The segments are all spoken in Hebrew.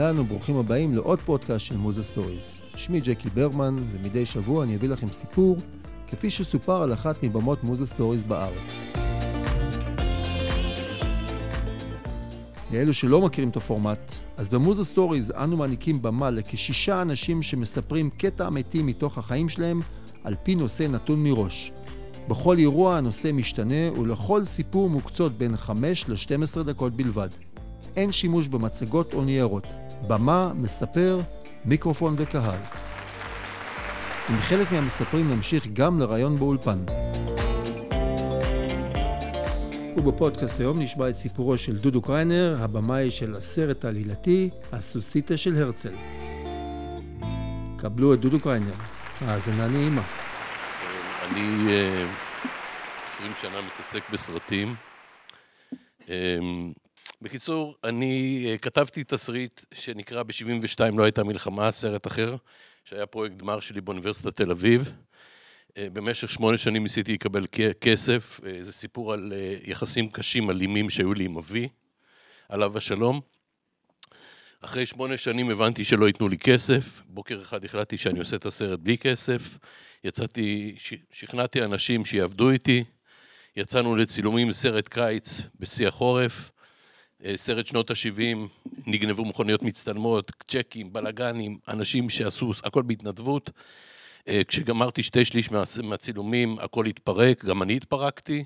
אהלן וברוכים הבאים לעוד פודקאסט של מוזה סטוריז. שמי ג'קי ברמן, ומדי שבוע אני אביא לכם סיפור, כפי שסופר על אחת מבמות מוזה סטוריז בארץ. לאלו שלא מכירים את הפורמט, אז במוזה סטוריז אנו מעניקים במה לכשישה אנשים שמספרים קטע אמיתי מתוך החיים שלהם על פי נושא נתון מראש. בכל אירוע הנושא משתנה ולכל סיפור מוקצות בין 5 ל-12 דקות בלבד. אין שימוש במצגות או ניירות. במה, מספר, מיקרופון וקהל. עם חלק מהמספרים נמשיך גם לראיון באולפן. ובפודקאסט היום נשמע את סיפורו של דודו קריינר, הבמאי של הסרט העלילתי, הסוסיתא של הרצל. קבלו את דודו קריינר. האזנה נעימה. אני אה, עשרים שנה מתעסק בסרטים. אה, בקיצור, אני אה, כתבתי תסריט שנקרא ב-72 לא הייתה מלחמה, סרט אחר, שהיה פרויקט גמר שלי באוניברסיטת תל אביב. במשך שמונה שנים ניסיתי לקבל כסף, זה סיפור על יחסים קשים, אלימים שהיו לי עם אבי, עליו השלום. אחרי שמונה שנים הבנתי שלא ייתנו לי כסף, בוקר אחד החלטתי שאני עושה את הסרט בלי כסף, יצאתי, שכנעתי אנשים שיעבדו איתי, יצאנו לצילומים סרט קיץ בשיא החורף, אה, סרט שנות ה-70, נגנבו מכוניות מצטלמות, צ'קים, בלאגנים, אנשים שעשו הכל בהתנדבות. אה, כשגמרתי שתי שליש מהצילומים, הכל התפרק, גם אני התפרקתי,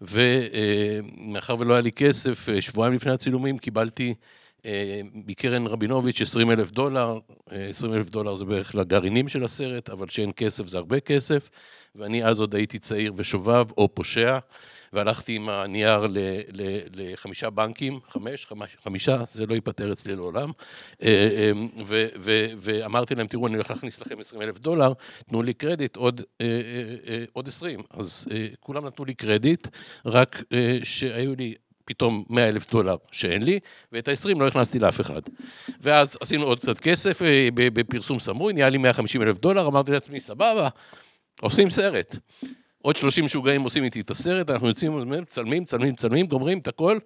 ומאחר ולא היה לי כסף, אה, שבועיים לפני הצילומים קיבלתי מקרן רבינוביץ' 20 אלף דולר, 20 אלף דולר זה בערך לגרעינים של הסרט, אבל שאין כסף זה הרבה כסף, ואני אז עוד הייתי צעיר ושובב או פושע, והלכתי עם הנייר לחמישה בנקים, חמש, חמישה, זה לא ייפתר אצלי לעולם, אה, אה, ואמרתי להם, תראו, אני הולך להכניס לכם 20 אלף דולר, תנו לי קרדיט עוד, אה, עוד 20. אז כולם נתנו לי קרדיט, רק שהיו לי פתאום 100 אלף דולר שאין לי, ואת ה-20 לא הכנסתי לאף אחד. ואז עשינו עוד קצת כסף אה, בפרסום סמוי, נהיה לי 150 אלף דולר, אמרתי לעצמי, סבבה, עושים סרט. עוד 30 משוגעים עושים איתי את הסרט, אנחנו יוצאים, מצלמים, מצלמים, מצלמים, גומרים את הכל,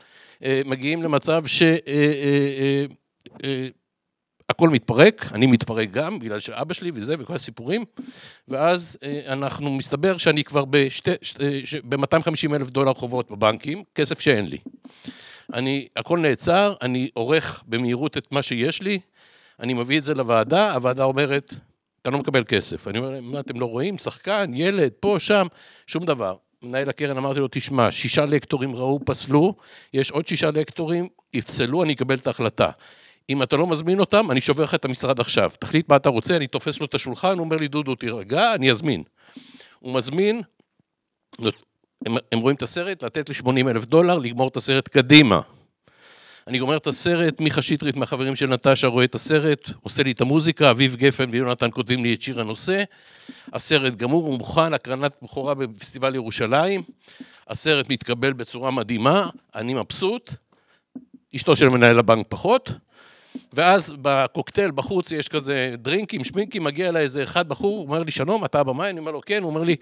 אה, מגיעים למצב ש... אה, הכל מתפרק, אני מתפרק גם, בגלל שאבא שלי וזה וכל הסיפורים, ואז אה, אנחנו, מסתבר שאני כבר ב-250 אלף דולר חובות בבנקים, כסף שאין לי. אני, הכל נעצר, אני עורך במהירות את מה שיש לי, אני מביא את זה לוועדה, הוועדה אומרת, אתה לא מקבל כסף. אני אומר, מה אתם לא רואים? שחקן, ילד, פה, שם, שום דבר. מנהל הקרן אמרתי לו, תשמע, שישה לקטורים ראו, פסלו, יש עוד שישה לקטורים, יפסלו, אני אקבל את ההחלטה. אם אתה לא מזמין אותם, אני שובר לך את המשרד עכשיו. תחליט מה אתה רוצה, אני תופס לו את השולחן, הוא אומר לי, דודו, תירגע, אני אזמין. הוא מזמין, הם, הם רואים את הסרט, לתת לי 80 אלף דולר, לגמור את הסרט קדימה. אני גומר את הסרט, מיכה שטרית מהחברים של נטשה רואה את הסרט, עושה לי את המוזיקה, אביב גפן ויונתן כותבים לי את שיר הנושא. הסרט גמור, הוא מוכן, הקרנת בכורה בפסטיבל ירושלים. הסרט מתקבל בצורה מדהימה, אני מבסוט. אשתו של מנהל הבנק פחות. ואז בקוקטייל בחוץ יש כזה דרינקים, שמינקים, מגיע אליי איזה אחד בחור, הוא אומר לי, שלום, אתה הבמאי? אני אומר לו, כן, הוא אומר לי,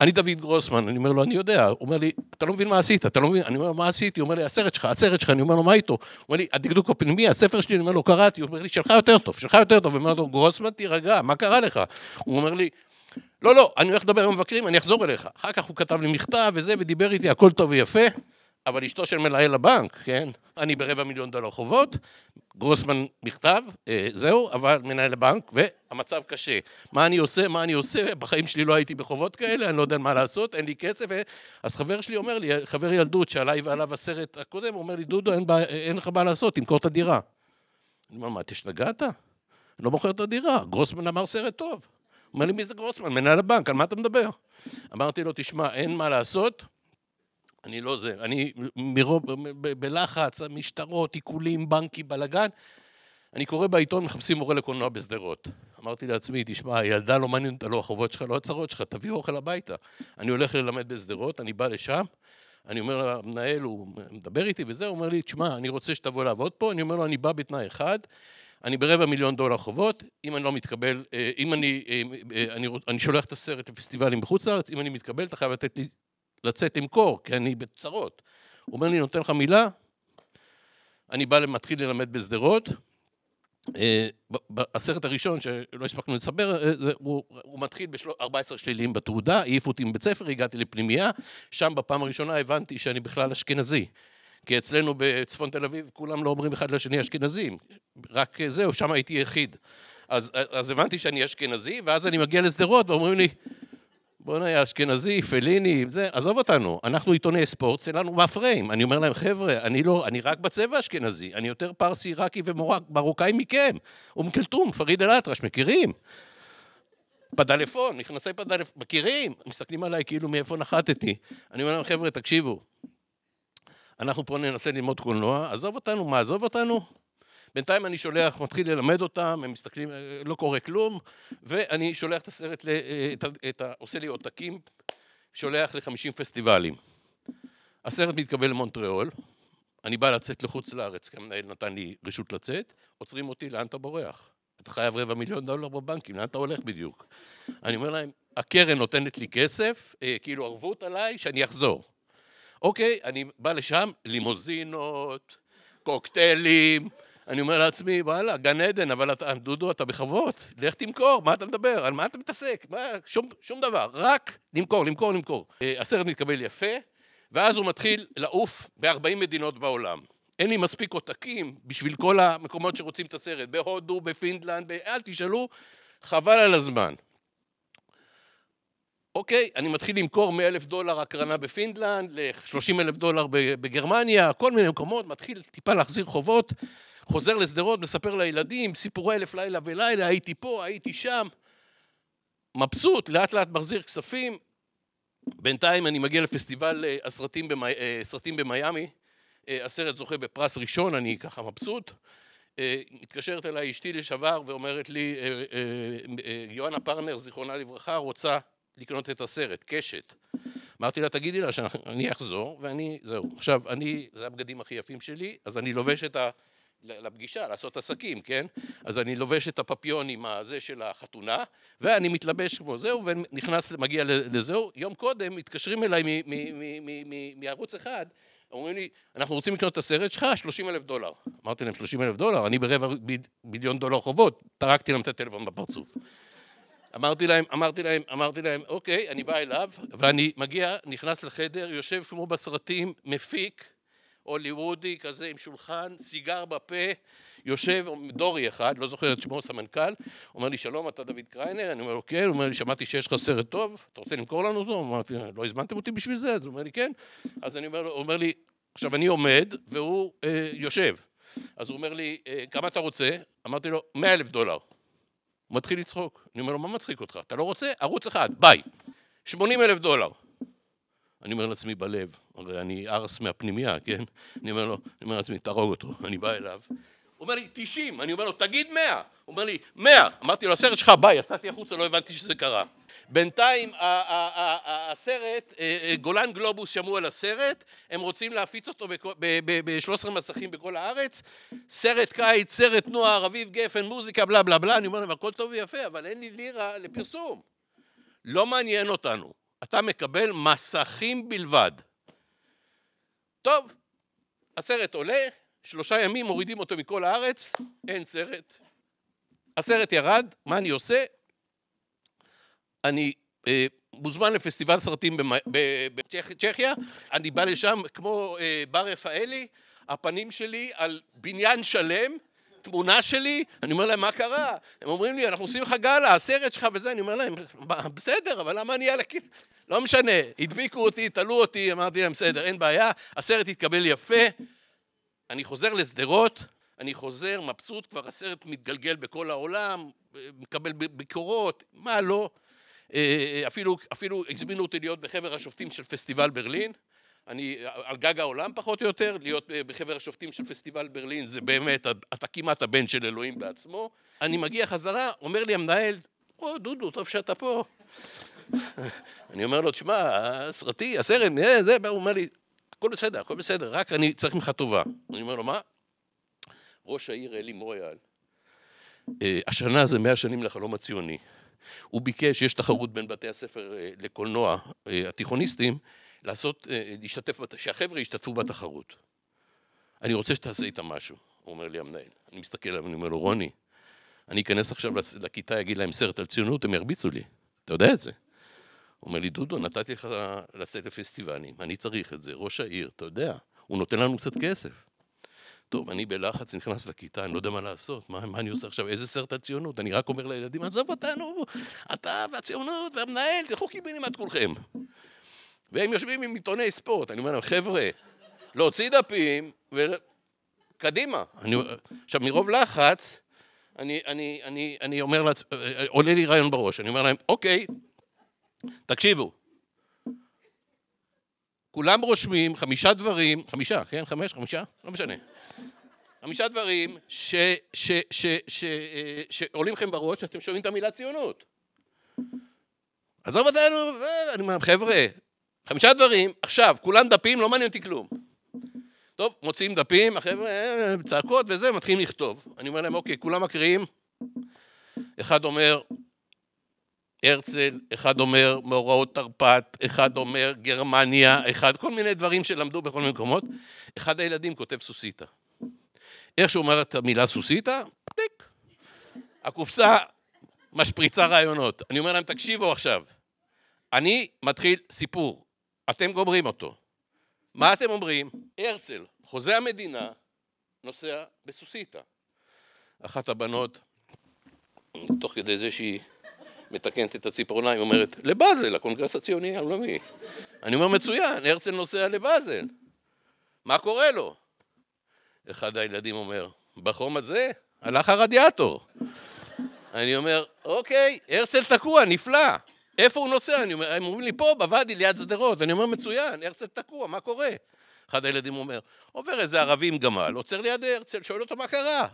אני דוד גרוסמן, אני אומר לו, אני יודע, הוא אומר לי, אתה לא מבין מה עשית, אתה לא מבין, אני אומר לו, מה עשיתי? הוא אומר לי, הסרט שלך, הסרט שלך, אני אומר לו, מה איתו? הוא אומר לי, הדקדוק הפנימי, הספר שלי, אני אומר לו, קראתי, הוא אומר לי, שלך יותר טוב, שלך יותר טוב, אני אומר לו, גרוסמן, תירגע, מה קרה לך? הוא אומר לי, לא, לא, אני הולך לדבר עם המבקרים, אני אחזור אליך. אחר כך הוא כתב לי מכתב וזה, ודיבר איתי, הכל טוב ויפה. אבל אשתו של מנהל הבנק, כן? אני ברבע מיליון דולר חובות, גרוסמן מכתב, אה, זהו, אבל מנהל הבנק, והמצב קשה. מה אני עושה, מה אני עושה? בחיים שלי לא הייתי בחובות כאלה, אני לא יודע מה לעשות, אין לי כסף. אז חבר שלי אומר לי, חבר ילדות שעליי ועליו הסרט הקודם, הוא אומר לי, דודו, אין, בא, אין לך מה לעשות, תמכור את הדירה. אני אומר, מה? אני לא מוכר את הדירה, גרוסמן אמר סרט טוב. אומר לי, מי זה גרוסמן? מנהל הבנק, על מה אתה מדבר? אמרתי לו, תשמע, אין מה לעשות, אני לא זה, אני מרוב, בלחץ, משטרות, עיקולים, בנקי, בלאגן. אני קורא בעיתון, מחפשים מורה לקולנוע בשדרות. אמרתי לעצמי, תשמע, הילדה לא מעניינת, לא החובות שלך, לא הצרות שלך, תביא אוכל הביתה. אני הולך ללמד בשדרות, אני בא לשם, אני אומר למנהל, הוא מדבר איתי וזה, הוא אומר לי, תשמע, אני רוצה שתבוא לעבוד פה, אני אומר לו, אני בא בתנאי אחד, אני ברבע מיליון דולר חובות, אם אני לא מתקבל, אה, אם אני, אה, אה, אני, אני שולח את הסרט לפסטיבלים בחוץ לארץ, אם אני מתקבל, אתה חייב לתת לי לצאת למכור, כי אני בצרות. הוא אומר לי, נותן לך מילה? אני בא, מתחיל ללמד בשדרות, אה, הסרט הראשון שלא הספקנו לספר, אה, הוא, הוא מתחיל ב-14 שלילים בתעודה, העיפו אותי מבית ספר, הגעתי לפנימייה, שם בפעם הראשונה הבנתי שאני בכלל אשכנזי. כי אצלנו בצפון תל אביב כולם לא אומרים אחד לשני אשכנזים, רק זהו, שם הייתי יחיד. אז, אז הבנתי שאני אשכנזי, ואז אני מגיע לשדרות ואומרים לי, בוא'נה, אשכנזי, פליני, זה, עזוב אותנו, אנחנו עיתוני ספורט, זה לנו מהפריים. אני אומר להם, חבר'ה, אני לא, אני רק בצבע אשכנזי, אני יותר פרסי, עיראקי ומרוקאי מכם. אום כלתום, פריד אל-אטרש, מכירים? פדלפון, מכנסי פדלפון, מכירים? מסתכלים עליי כאילו מאיפה נחתתי. אני אומר להם, חבר'ה, תקשיבו, אנחנו פה ננסה ללמוד קולנוע, עזוב אותנו, מה, עזוב אותנו? בינתיים אני שולח, מתחיל ללמד אותם, הם מסתכלים, לא קורה כלום, ואני שולח את הסרט, ל, את, את, עושה לי עותקים, שולח ל-50 פסטיבלים. הסרט מתקבל למונטריאול, אני בא לצאת לחוץ לארץ, כי המנהל נתן לי רשות לצאת, עוצרים אותי, לאן אתה בורח? אתה חייב רבע מיליון דולר בבנקים, לאן אתה הולך בדיוק? אני אומר להם, הקרן נותנת לי כסף, אה, כאילו ערבות עליי, שאני אחזור. אוקיי, אני בא לשם, לימוזינות, קוקטיילים, אני אומר לעצמי, וואלה, גן עדן, אבל אתה, דודו, אתה בחובות, לך תמכור, מה אתה מדבר? על מה אתה מתעסק? מה, שום, שום דבר, רק למכור, למכור, למכור. אה, הסרט מתקבל יפה, ואז הוא מתחיל לעוף ב-40 מדינות בעולם. אין לי מספיק עותקים בשביל כל המקומות שרוצים את הסרט, בהודו, בפינלנד, ב... אל תשאלו, חבל על הזמן. אוקיי, אני מתחיל למכור 100 אלף דולר הקרנה בפינלנד, ל-30 אלף דולר בגרמניה, כל מיני מקומות, מתחיל טיפה להחזיר חובות. חוזר לשדרות, מספר לילדים, סיפורי אלף לילה ולילה, הייתי פה, הייתי שם. מבסוט, לאט לאט מחזיר כספים. בינתיים אני מגיע לפסטיבל אה, הסרטים במי... אה, במיאמי. אה, הסרט זוכה בפרס ראשון, אני ככה מבסוט. מתקשרת אליי אשתי לשעבר ואומרת לי, יואנה פרנר, זיכרונה לברכה, רוצה לקנות את הסרט, קשת. אמרתי לה, תגידי לה שאני אחזור, ואני, זהו. עכשיו, אני, זה הבגדים הכי יפים שלי, אז אני לובש את ה... לפגישה, לעשות עסקים, כן? אז אני לובש את הפפיון עם הזה של החתונה, ואני מתלבש כמו זהו, ונכנס, מגיע לזהו. יום קודם מתקשרים אליי מערוץ אחד, אומרים לי, אנחנו רוצים לקנות את הסרט שלך, 30 אלף דולר. אמרתי להם, 30 אלף דולר? אני ברבע מיליון דולר חובות, טרקתי להם את הטלפון בפרצוף. אמרתי להם, אמרתי להם, אמרתי להם, אוקיי, אני בא אליו, ואני מגיע, נכנס לחדר, יושב כמו בסרטים, מפיק, הוליוודי כזה עם שולחן, סיגר בפה, יושב דורי אחד, לא זוכר את שמו, סמנכ"ל, אומר לי שלום אתה דוד קריינר, אני אומר לו כן, הוא אומר לי שמעתי שיש לך סרט טוב, אתה רוצה למכור לנו אותו? אמרתי לא הזמנתם אותי בשביל זה? אז הוא אומר לי כן, אז אני אומר לו, הוא אומר לי, עכשיו אני עומד והוא אה, יושב, אז הוא אומר לי אה, כמה אתה רוצה? אמרתי לו מאה אלף דולר, הוא מתחיל לצחוק, אני אומר לו מה מצחיק אותך? אתה לא רוצה? ערוץ אחד, ביי, שמונים אלף דולר אני אומר לעצמי בלב, הרי אני ארס מהפנימייה, כן? אני אומר לו, אני אומר לעצמי, תהרוג אותו. אני בא אליו, הוא אומר לי, 90. אני אומר לו, תגיד 100. הוא אומר לי, 100. אמרתי לו, הסרט שלך, ביי, יצאתי החוצה, לא הבנתי שזה קרה. בינתיים הסרט, אה, אה, גולן גלובוס שמעו על הסרט, הם רוצים להפיץ אותו ב-13 מסכים בכל הארץ, סרט קיץ, סרט נוער, אביב גפן, מוזיקה, בלה בלה בלה, אני אומר להם, הכל טוב ויפה, אבל אין לי לירה לפרסום. לא מעניין אותנו. אתה מקבל מסכים בלבד. טוב, הסרט עולה, שלושה ימים מורידים אותו מכל הארץ, אין סרט. הסרט ירד, מה אני עושה? אני אה, מוזמן לפסטיבל סרטים בצ'כיה, אני בא לשם כמו אה, בר רפאלי, הפנים שלי על בניין שלם תמונה שלי, אני אומר להם, מה קרה? הם אומרים לי, אנחנו עושים לך גאלה, הסרט שלך וזה, אני אומר להם, בסדר, אבל למה אני על הקיר? לא משנה, הדביקו אותי, תלו אותי, אמרתי להם, בסדר, אין בעיה, הסרט התקבל יפה, אני חוזר לשדרות, אני חוזר מבסוט, כבר הסרט מתגלגל בכל העולם, מקבל ביקורות, מה לא, אה, אפילו, אפילו הזמינו אותי להיות בחבר השופטים של פסטיבל ברלין, אני על גג העולם פחות או יותר, להיות בחבר השופטים של פסטיבל ברלין זה באמת, אתה כמעט הבן של אלוהים בעצמו. אני מגיע חזרה, אומר לי המנהל, או דודו, טוב שאתה פה. אני אומר לו, תשמע, הסרטי, הסרט, אה, זה, הוא אומר לי, הכל בסדר, הכל בסדר, רק אני צריך ממך טובה. אני אומר לו, מה? ראש העיר אלי מויאל, אה, השנה זה מאה שנים לחלום הציוני. הוא ביקש, יש תחרות בין בתי הספר אה, לקולנוע, התיכוניסטים, לעשות, להשתתף, שהחבר'ה ישתתפו בתחרות. אני רוצה שתעשה איתם משהו. הוא אומר לי, המנהל. אני מסתכל עליו, אני אומר לו, רוני, אני אכנס עכשיו לכיתה, אגיד להם סרט על ציונות, הם ירביצו לי. אתה יודע את זה. הוא אומר לי, דודו, נתתי לך לצאת לפסטיבלים, אני צריך את זה, ראש העיר, אתה יודע, הוא נותן לנו קצת כסף. טוב, אני בלחץ נכנס לכיתה, אני לא יודע מה לעשות, מה, מה אני עושה עכשיו, איזה סרט הציונות? אני רק אומר לילדים, עזוב אותנו, אתה והציונות והמנהל, תלכו קיבינימט כולכם. והם יושבים עם עיתוני ספורט, אני אומר להם, חבר'ה, להוציא דפים, וקדימה. אני... עכשיו, מרוב לחץ, אני, אני, אני, אני אומר לעצ... עולה לי רעיון בראש, אני אומר להם, אוקיי, תקשיבו, כולם רושמים חמישה דברים, חמישה, כן? חמש, חמישה? לא משנה. חמישה דברים ש, ש, ש, ש, אה, שעולים לכם בראש, שאתם שומעים את המילה ציונות. עזוב אותנו, אני אומר, חבר'ה, חמישה דברים, עכשיו, כולם דפים, לא מעניין אותי כלום. טוב, מוציאים דפים, החבר'ה, אה, צעקות וזה, מתחילים לכתוב. אני אומר להם, אוקיי, כולם מקריאים. אחד אומר, הרצל, אחד אומר מאורעות תרפ"ט, אחד אומר גרמניה, אחד, כל מיני דברים שלמדו בכל מיני מקומות. אחד הילדים כותב סוסיתא. איך שהוא אומר את המילה סוסיתא, טיק. הקופסה משפריצה רעיונות. אני אומר להם, תקשיבו עכשיו, אני מתחיל סיפור, אתם גומרים אותו. מה אתם אומרים? הרצל, חוזה המדינה, נוסע בסוסיתא. אחת הבנות, תוך כדי זה שהיא מתקנת את הציפורניים, אומרת, לבאזל, הקונגרס הציוני העולמי. אני אומר, מצוין, הרצל נוסע לבאזל. מה קורה לו? אחד הילדים אומר, בחום הזה הלך הרדיאטור. אני אומר, אוקיי, הרצל תקוע, נפלא. איפה הוא נוסע? אני אומר, הם אומרים לי, פה, בוואדי, ליד שדרות. אני אומר, מצוין, הרצל תקוע, מה קורה? אחד הילדים אומר, עובר איזה ערבי עם גמל, עוצר ליד הרצל, שואל אותו מה קרה.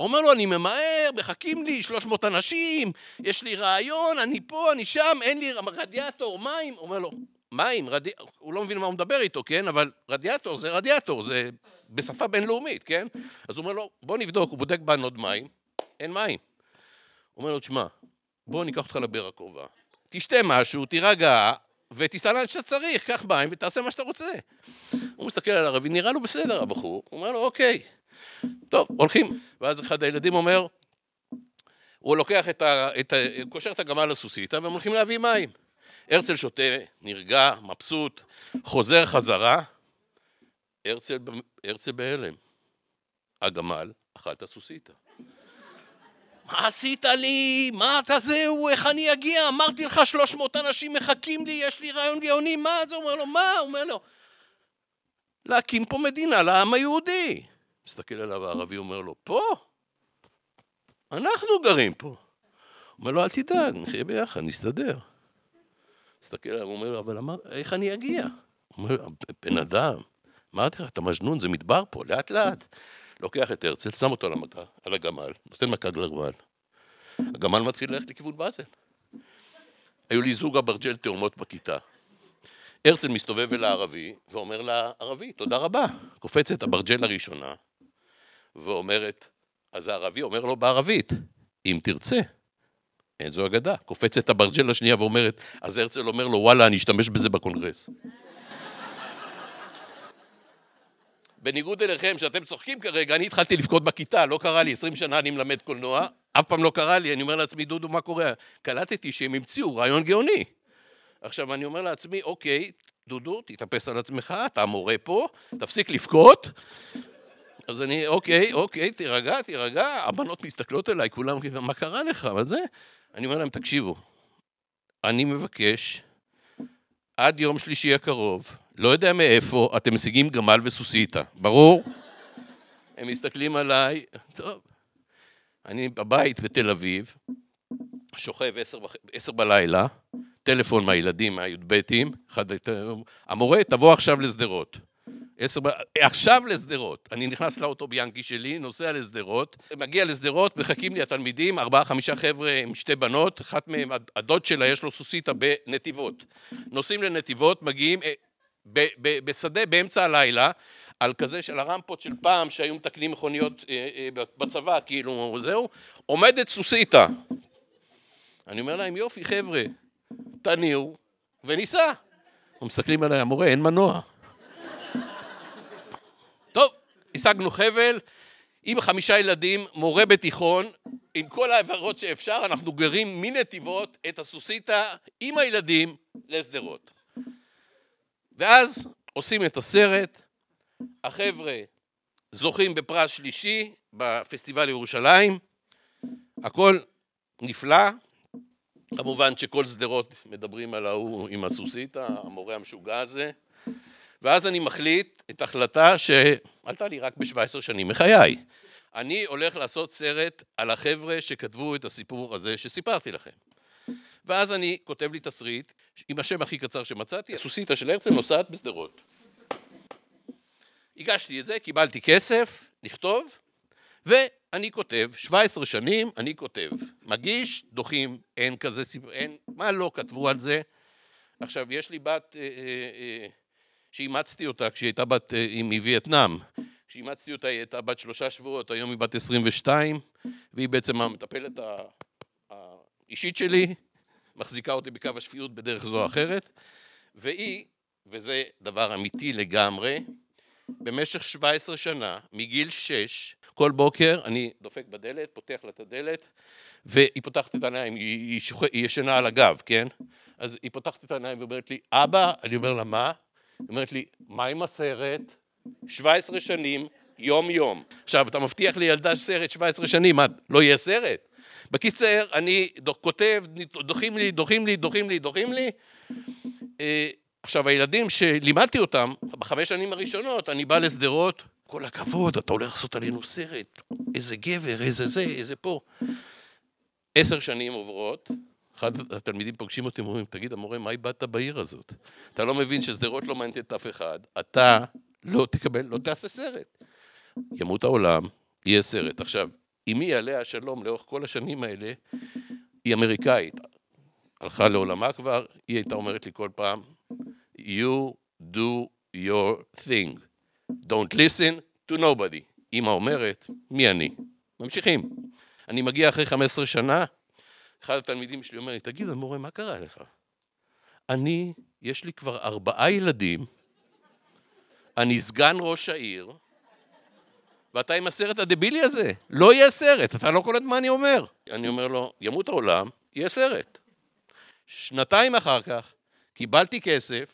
אומר לו, אני ממהר, מחכים לי 300 אנשים, יש לי רעיון, אני פה, אני שם, אין לי רדיאטור, מים. אומר לו, מים, רדי... הוא לא מבין מה הוא מדבר איתו, כן? אבל רדיאטור זה רדיאטור, זה בשפה בינלאומית, כן? אז הוא אומר לו, בוא נבדוק, הוא בודק בענות מים, אין מים. הוא אומר לו, תשמע, בוא ניקח אותך לבאר הקרובה, תשתה משהו, תירגע, ותיסע לאן שאתה צריך, קח מים ותעשה מה שאתה רוצה. הוא מסתכל על הערבי, נראה לו בסדר הבחור, הוא אומר לו, אוקיי, טוב, הולכים. ואז אחד הילדים אומר, הוא לוקח את ה... את ה קושר את הגמל לסוסיתא, והם הולכים להביא מים. הרצל שותה, נרגע, מבסוט, חוזר חזרה. הרצל, הרצל בהלם. הגמל אכל את הסוסיתא. מה עשית לי? מה אתה זהו? איך אני אגיע? אמרתי לך 300 אנשים מחכים לי, יש לי רעיון גאוני, מה? זה אומר לו, מה? אומר לו, להקים פה מדינה לעם היהודי. מסתכל עליו הערבי, אומר לו, פה? אנחנו גרים פה. אומר לו, אל תדאג, נחיה ביחד, נסתדר. מסתכל עליו, אומר לו, אבל אמר, איך אני אגיע? אומר, בן אדם, אמרתי לך, אתה מג'נון, זה מדבר פה, לאט לאט. לוקח את הרצל, שם אותו על, המכה, על הגמל, נותן מכה לגמל. הגמל מתחיל ללכת לכיוון באזל. היו לי זוג אברג'ל תאומות בכיתה. הרצל מסתובב אל הערבי ואומר לערבי, תודה רבה. קופצת אברג'ל הראשונה ואומרת, אז הערבי אומר לו בערבית, אם תרצה. אין זו אגדה. קופצת אברג'ל השנייה ואומרת, אז הרצל אומר לו, וואלה, אני אשתמש בזה בקונגרס. בניגוד אליכם, שאתם צוחקים כרגע, אני התחלתי לבכות בכיתה, לא קרה לי, 20 שנה אני מלמד קולנוע, אף פעם לא קרה לי, אני אומר לעצמי, דודו, מה קורה? קלטתי שהם המציאו רעיון גאוני. עכשיו, אני אומר לעצמי, אוקיי, דודו, תתאפס על עצמך, אתה מורה פה, תפסיק לבכות. אז אני, אוקיי, אוקיי, תירגע, תירגע, הבנות מסתכלות אליי, כולם, מה קרה לך? מה זה? אני אומר להם, תקשיבו, אני מבקש, עד יום שלישי הקרוב, לא יודע מאיפה, אתם משיגים גמל וסוסיתא, ברור? הם מסתכלים עליי, טוב, אני בבית בתל אביב, שוכב עשר, עשר בלילה, טלפון מהילדים, מהי"בים, המורה, תבוא עכשיו לשדרות. עשר, עכשיו לשדרות. אני נכנס לאוטו ביאנקי שלי, נוסע לשדרות, מגיע לשדרות, מחכים לי התלמידים, ארבעה, חמישה חבר'ה עם שתי בנות, אחת מהם, הדוד שלה יש לו סוסיתא בנתיבות. נוסעים לנתיבות, מגיעים אה, בשדה באמצע הלילה, על כזה של הרמפות של פעם שהיו מתקנים מכוניות אה, אה, בצבא, כאילו, זהו, עומדת סוסיתא. אני אומר להם, יופי, חבר'ה, תניעו וניסע. הם מסתכלים עליי, המורה, אין מנוע. טוב, השגנו חבל, עם חמישה ילדים, מורה בתיכון, עם כל העברות שאפשר, אנחנו גרים מנתיבות את הסוסיתא עם הילדים לשדרות. ואז עושים את הסרט, החבר'ה זוכים בפרס שלישי בפסטיבל ירושלים, הכל נפלא, כמובן שכל שדרות מדברים על ההוא עם הסוסיתא, המורה המשוגע הזה, ואז אני מחליט את החלטה שעלתה לי רק ב-17 שנים מחיי. אני הולך לעשות סרט על החבר'ה שכתבו את הסיפור הזה שסיפרתי לכם. ואז אני כותב לי תסריט עם השם הכי קצר שמצאתי, הסוסיתא של הרצל נוסעת בשדרות. הגשתי את זה, קיבלתי כסף לכתוב, ואני כותב, 17 שנים אני כותב. מגיש, דוחים, אין כזה סיפור, אין, מה לא כתבו על זה. עכשיו, יש לי בת אה, אה, אה, שאימצתי אותה כשהיא הייתה בת, אה, היא מווייטנאם. כשאימצתי אותה היא הייתה בת שלושה שבועות, היום היא בת 22, והיא בעצם המטפלת האישית שלי, מחזיקה אותי בקו השפיות בדרך זו או אחרת, והיא, וזה דבר אמיתי לגמרי, במשך 17 שנה, מגיל 6, כל בוקר אני דופק בדלת, פותח לה את הדלת, והיא פותחת את העיניים, היא, היא, שוח... היא ישנה על הגב, כן? אז היא פותחת את העיניים ואומרת לי, אבא, אני אומר לה, מה? היא אומרת לי, מה עם הסרט? 17 שנים, יום-יום. עכשיו, אתה מבטיח לילדה סרט 17 שנים, מה, לא יהיה סרט? בקיצר, אני כותב, דוחים לי, דוחים לי, דוחים לי, דוחים לי. אה, עכשיו, הילדים שלימדתי אותם, בחמש שנים הראשונות, אני בא לשדרות, כל הכבוד, אתה הולך לעשות עלינו סרט, איזה גבר, איזה זה, איזה פה. עשר שנים עוברות, אחד התלמידים פוגשים אותי, אומרים, תגיד, המורה, מה איבדת בעיר הזאת? אתה לא מבין ששדרות לא מעניינת אף אחד, אתה לא תקבל, לא תעשה סרט. ימות העולם, יהיה סרט. עכשיו, אמי עליה השלום לאורך כל השנים האלה, היא אמריקאית. הלכה לעולמה כבר, היא הייתה אומרת לי כל פעם, you do your thing. Don't listen to nobody. אמא אומרת, מי אני? ממשיכים. אני מגיע אחרי 15 שנה, אחד התלמידים שלי אומר לי, תגיד, המורה, מה קרה לך? אני, יש לי כבר ארבעה ילדים, אני סגן ראש העיר, ואתה עם הסרט הדבילי הזה. לא יהיה סרט, אתה לא קולט מה אני אומר. אני אומר לו, ימות העולם, יהיה סרט. שנתיים אחר כך קיבלתי כסף,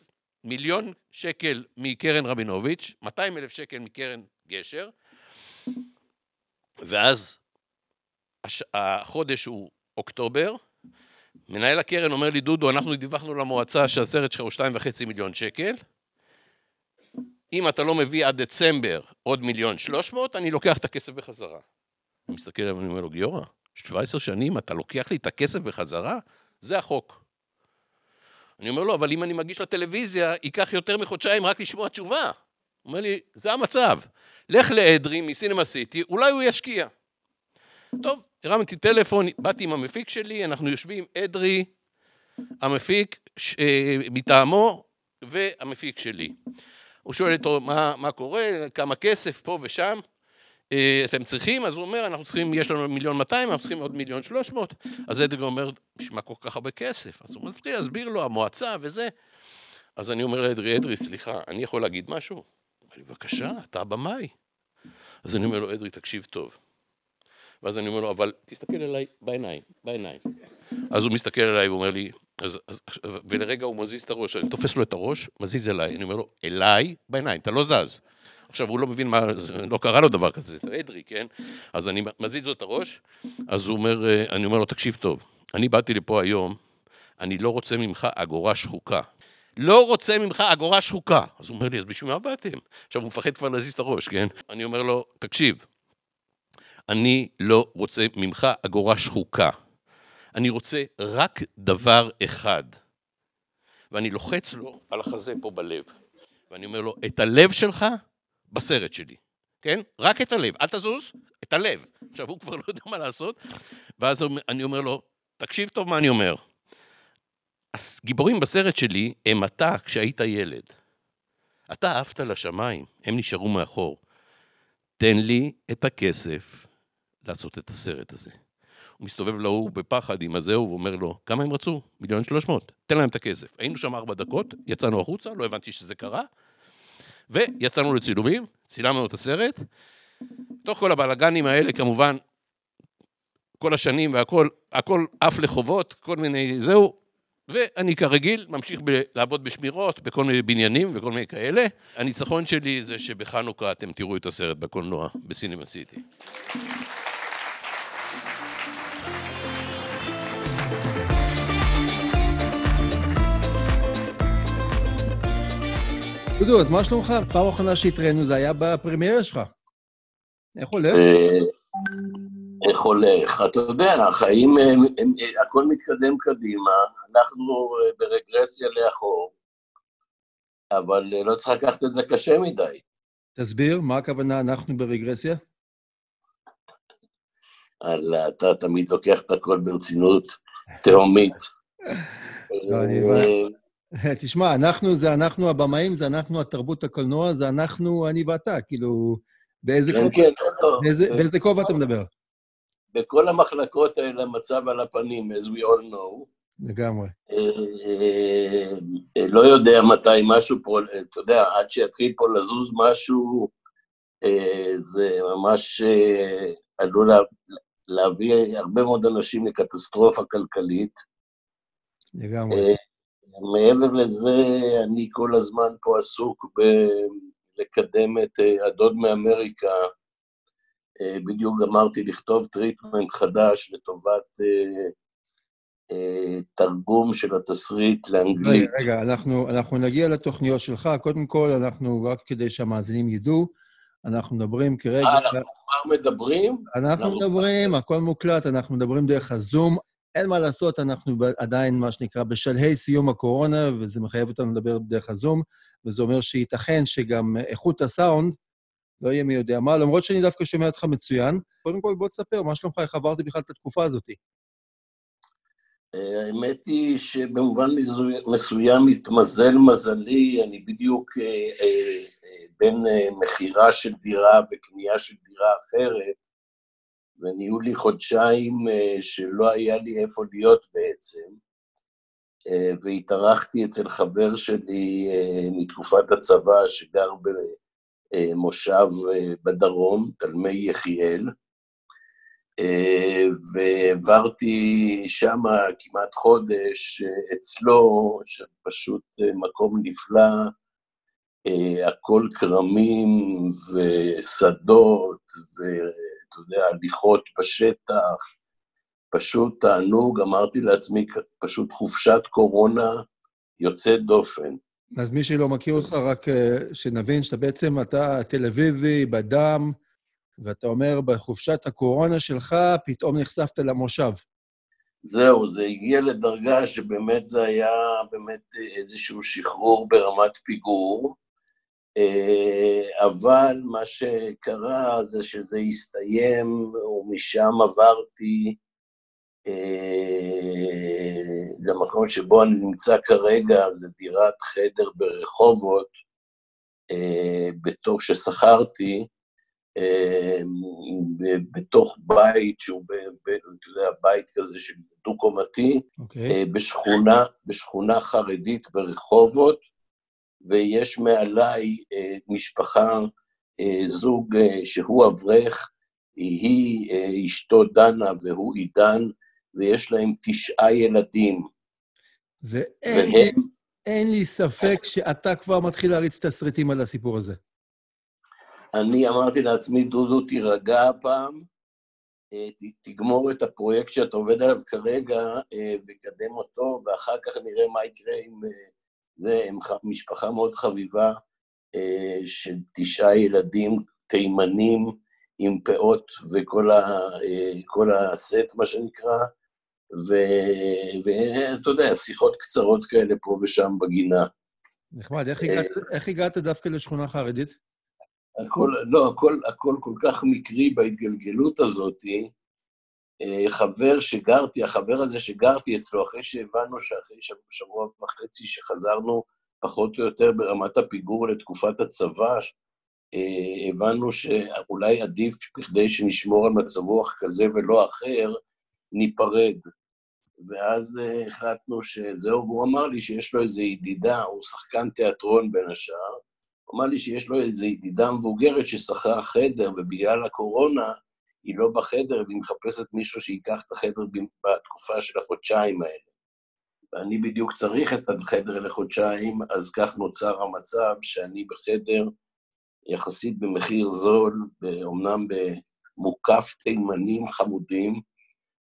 מיליון שקל מקרן רבינוביץ', 200 אלף שקל מקרן גשר, ואז הש... החודש הוא אוקטובר, מנהל הקרן אומר לי, דודו, אנחנו דיווחנו למועצה שהסרט שלך הוא שתיים וחצי מיליון שקל, אם אתה לא מביא עד דצמבר עוד מיליון שלוש מאות, אני לוקח את הכסף בחזרה. אני מסתכל עליו ואני אומר לו, גיורא, 17 שנים אתה לוקח לי את הכסף בחזרה? זה החוק. אני אומר לו, אבל אם אני מגיש לטלוויזיה, ייקח יותר מחודשיים רק לשמוע תשובה. הוא אומר לי, זה המצב. לך לאדרי מסינמה סיטי, אולי הוא ישקיע. טוב, הרמתי טלפון, באתי עם המפיק שלי, אנחנו יושבים, אדרי, המפיק ש... אה, מטעמו והמפיק שלי. הוא שואל אותו מה, מה קורה, כמה כסף פה ושם, אה, אתם צריכים? אז הוא אומר, אנחנו צריכים, יש לנו מיליון 200, אנחנו צריכים עוד מיליון 300. אז אדגר אומר, בשביל מה כל כך הרבה כסף? אז הוא מתחיל להסביר לו, המועצה וזה. אז אני אומר לאדרי, אדרי, סליחה, אני יכול להגיד משהו? הוא אומר לי, בבקשה, אתה הבמאי. אז אני אומר לו, אדרי, תקשיב טוב. ואז אני אומר לו, אבל תסתכל עליי בעיניים, בעיניים. אז הוא מסתכל עליי ואומר לי, אז, אז, ולרגע הוא מזיז את הראש, אני תופס לו את הראש, מזיז אליי, אני אומר לו, אליי בעיניים, אתה לא זז. עכשיו, הוא לא מבין מה, לא קרה לו דבר כזה, זה אדרי, כן? אז אני מזיז לו את הראש, אז הוא אומר, אה, אני אומר לו, תקשיב טוב, אני באתי לפה היום, אני לא רוצה ממך אגורה שחוקה. לא רוצה ממך אגורה שחוקה. אז הוא אומר לי, אז בשביל מה באתם? עכשיו, הוא מפחד כבר להזיז את הראש, כן? אני אומר לו, תקשיב, אני לא רוצה ממך אגורה שחוקה. אני רוצה רק דבר אחד. ואני לוחץ לו על החזה פה בלב. ואני אומר לו, את הלב שלך בסרט שלי, כן? רק את הלב, אל תזוז, את הלב. עכשיו, הוא כבר לא יודע מה לעשות, ואז אני אומר לו, תקשיב טוב מה אני אומר. הגיבורים בסרט שלי הם אתה כשהיית ילד. אתה עפת לשמיים, הם נשארו מאחור. תן לי את הכסף לעשות את הסרט הזה. מסתובב להוא בפחד עם הזהו ואומר לו, כמה הם רצו? מיליון שלוש מאות, תן להם את הכסף. היינו שם ארבע דקות, יצאנו החוצה, לא הבנתי שזה קרה, ויצאנו לצילומים, צילמנו את הסרט, תוך כל הבלאגנים האלה, כמובן, כל השנים והכל, הכל עף לחובות, כל מיני, זהו. ואני כרגיל ממשיך ב- לעבוד בשמירות, בכל מיני בניינים וכל מיני כאלה. הניצחון שלי זה שבחנוכה אתם תראו את הסרט בקולנוע, בסינמה סיטי. דודו, אז מה שלומך? פעם אחרונה שהתראינו זה היה בפרמיירה שלך. איך הולך? אה, איך הולך? אתה יודע, החיים, הם- הם- הכל מתקדם קדימה, אנחנו אה, ברגרסיה לאחור, אבל אה, לא צריך לקחת את זה קשה מדי. תסביר, מה הכוונה אנחנו ברגרסיה? אתה תמיד לוקח את הכל ברצינות תהומית. לא, אה, תשמע, אנחנו זה אנחנו הבמאים, זה אנחנו התרבות הקולנוע, זה אנחנו, אני ואתה, כאילו, באיזה כן, כובע- כן, לא, באיזה- לא. באיזה כובע אתה מדבר? בכל המחלקות האלה המצב על הפנים, as we all know. לגמרי. אה, אה, לא יודע מתי משהו פה, אה, אתה יודע, עד שיתחיל פה לזוז משהו, אה, זה ממש אה, עלול לה- להביא הרבה מאוד אנשים לקטסטרופה כלכלית. לגמרי. מעבר לזה, אני כל הזמן פה עסוק בלקדם את אה, הדוד מאמריקה. אה, בדיוק גמרתי לכתוב treatment חדש לטובת אה, תרגום של התסריט לאנגלית. רגע, רגע, אנחנו, אנחנו נגיע לתוכניות שלך. קודם כל, אנחנו, רק כדי שהמאזינים ידעו, אנחנו מדברים כרגע... אה, אנחנו כבר מדברים? אנחנו? מדברים, הכל מוקלט, אנחנו מדברים דרך הזום. אין מה לעשות, אנחנו עדיין, מה שנקרא, בשלהי סיום הקורונה, וזה מחייב אותנו לדבר דרך הזום, וזה אומר שייתכן שגם איכות הסאונד לא יהיה מי יודע מה, למרות שאני דווקא שומע אותך מצוין. קודם כל, בוא תספר, מה שלומך, איך עברתי בכלל את התקופה הזאת? אה, האמת היא שבמובן מסוים התמזל מזלי, אני בדיוק אה, אה, בין מכירה של דירה וקנייה של דירה אחרת, ונהיו לי חודשיים אה, שלא היה לי איפה להיות בעצם, אה, והתארחתי אצל חבר שלי אה, מתקופת הצבא שגר במושב בדרום, תלמי יחיאל, והעברתי שם כמעט חודש אצלו, שפשוט מקום נפלא, הכל כרמים ושדות, ואתה יודע, הליכות בשטח, פשוט תענוג, אמרתי לעצמי, פשוט חופשת קורונה יוצאת דופן. אז מי שלא מכיר אותך, רק אה, שנבין שאתה בעצם, אתה תל אביבי בדם, ואתה אומר, בחופשת הקורונה שלך, פתאום נחשפת למושב. זהו, זה הגיע לדרגה שבאמת זה היה באמת איזשהו שחרור ברמת פיגור, אה, אבל מה שקרה זה שזה הסתיים, ומשם עברתי אה, למקום שבו אני נמצא כרגע, זה דירת חדר ברחובות, אה, בתור ששכרתי, אה, בתוך בית שהוא, אתה יודע, בית כזה של דו-קומתי, אוקיי? אה, בשכונה, בשכונה חרדית ברחובות, ויש מעליי אה, משפחה, אה, זוג אה, שהוא אברך, היא אה, אשתו דנה והוא עידן, ויש להם תשעה ילדים, ואין לי, והם, אין לי ספק שאתה כבר מתחיל להריץ תסריטים על הסיפור הזה. אני אמרתי לעצמי, דודו, תירגע הפעם, אה, תגמור את הפרויקט שאתה עובד עליו כרגע אה, וקדם אותו, ואחר כך נראה מה יקרה עם אה, זה, הם משפחה מאוד חביבה אה, של תשעה ילדים תימנים עם פאות וכל ה, אה, כל הסט, מה שנקרא, ואתה יודע, שיחות קצרות כאלה פה ושם בגינה. נחמד, איך הגעת, איך הגעת דווקא לשכונה חרדית? הכל, לא, הכל, הכל כל כך מקרי בהתגלגלות הזאתי. אה, חבר שגרתי, החבר הזה שגרתי אצלו, אחרי שהבנו שאחרי שבוע, וחצי שחזרנו פחות או יותר ברמת הפיגור לתקופת הצבא, אה, הבנו שאולי עדיף, בכדי שנשמור על מצב רוח כזה ולא אחר, ניפרד. ואז אה, החלטנו שזהו, והוא אמר לי שיש לו איזו ידידה, הוא שחקן תיאטרון בין השאר, אמר לי שיש לו איזו ידידה מבוגרת ששכרה חדר, ובגלל הקורונה היא לא בחדר, והיא מחפשת מישהו שייקח את החדר בתקופה של החודשיים האלה. ואני בדיוק צריך את החדר לחודשיים, אז כך נוצר המצב שאני בחדר יחסית במחיר זול, אומנם במוקף תימנים חמודים,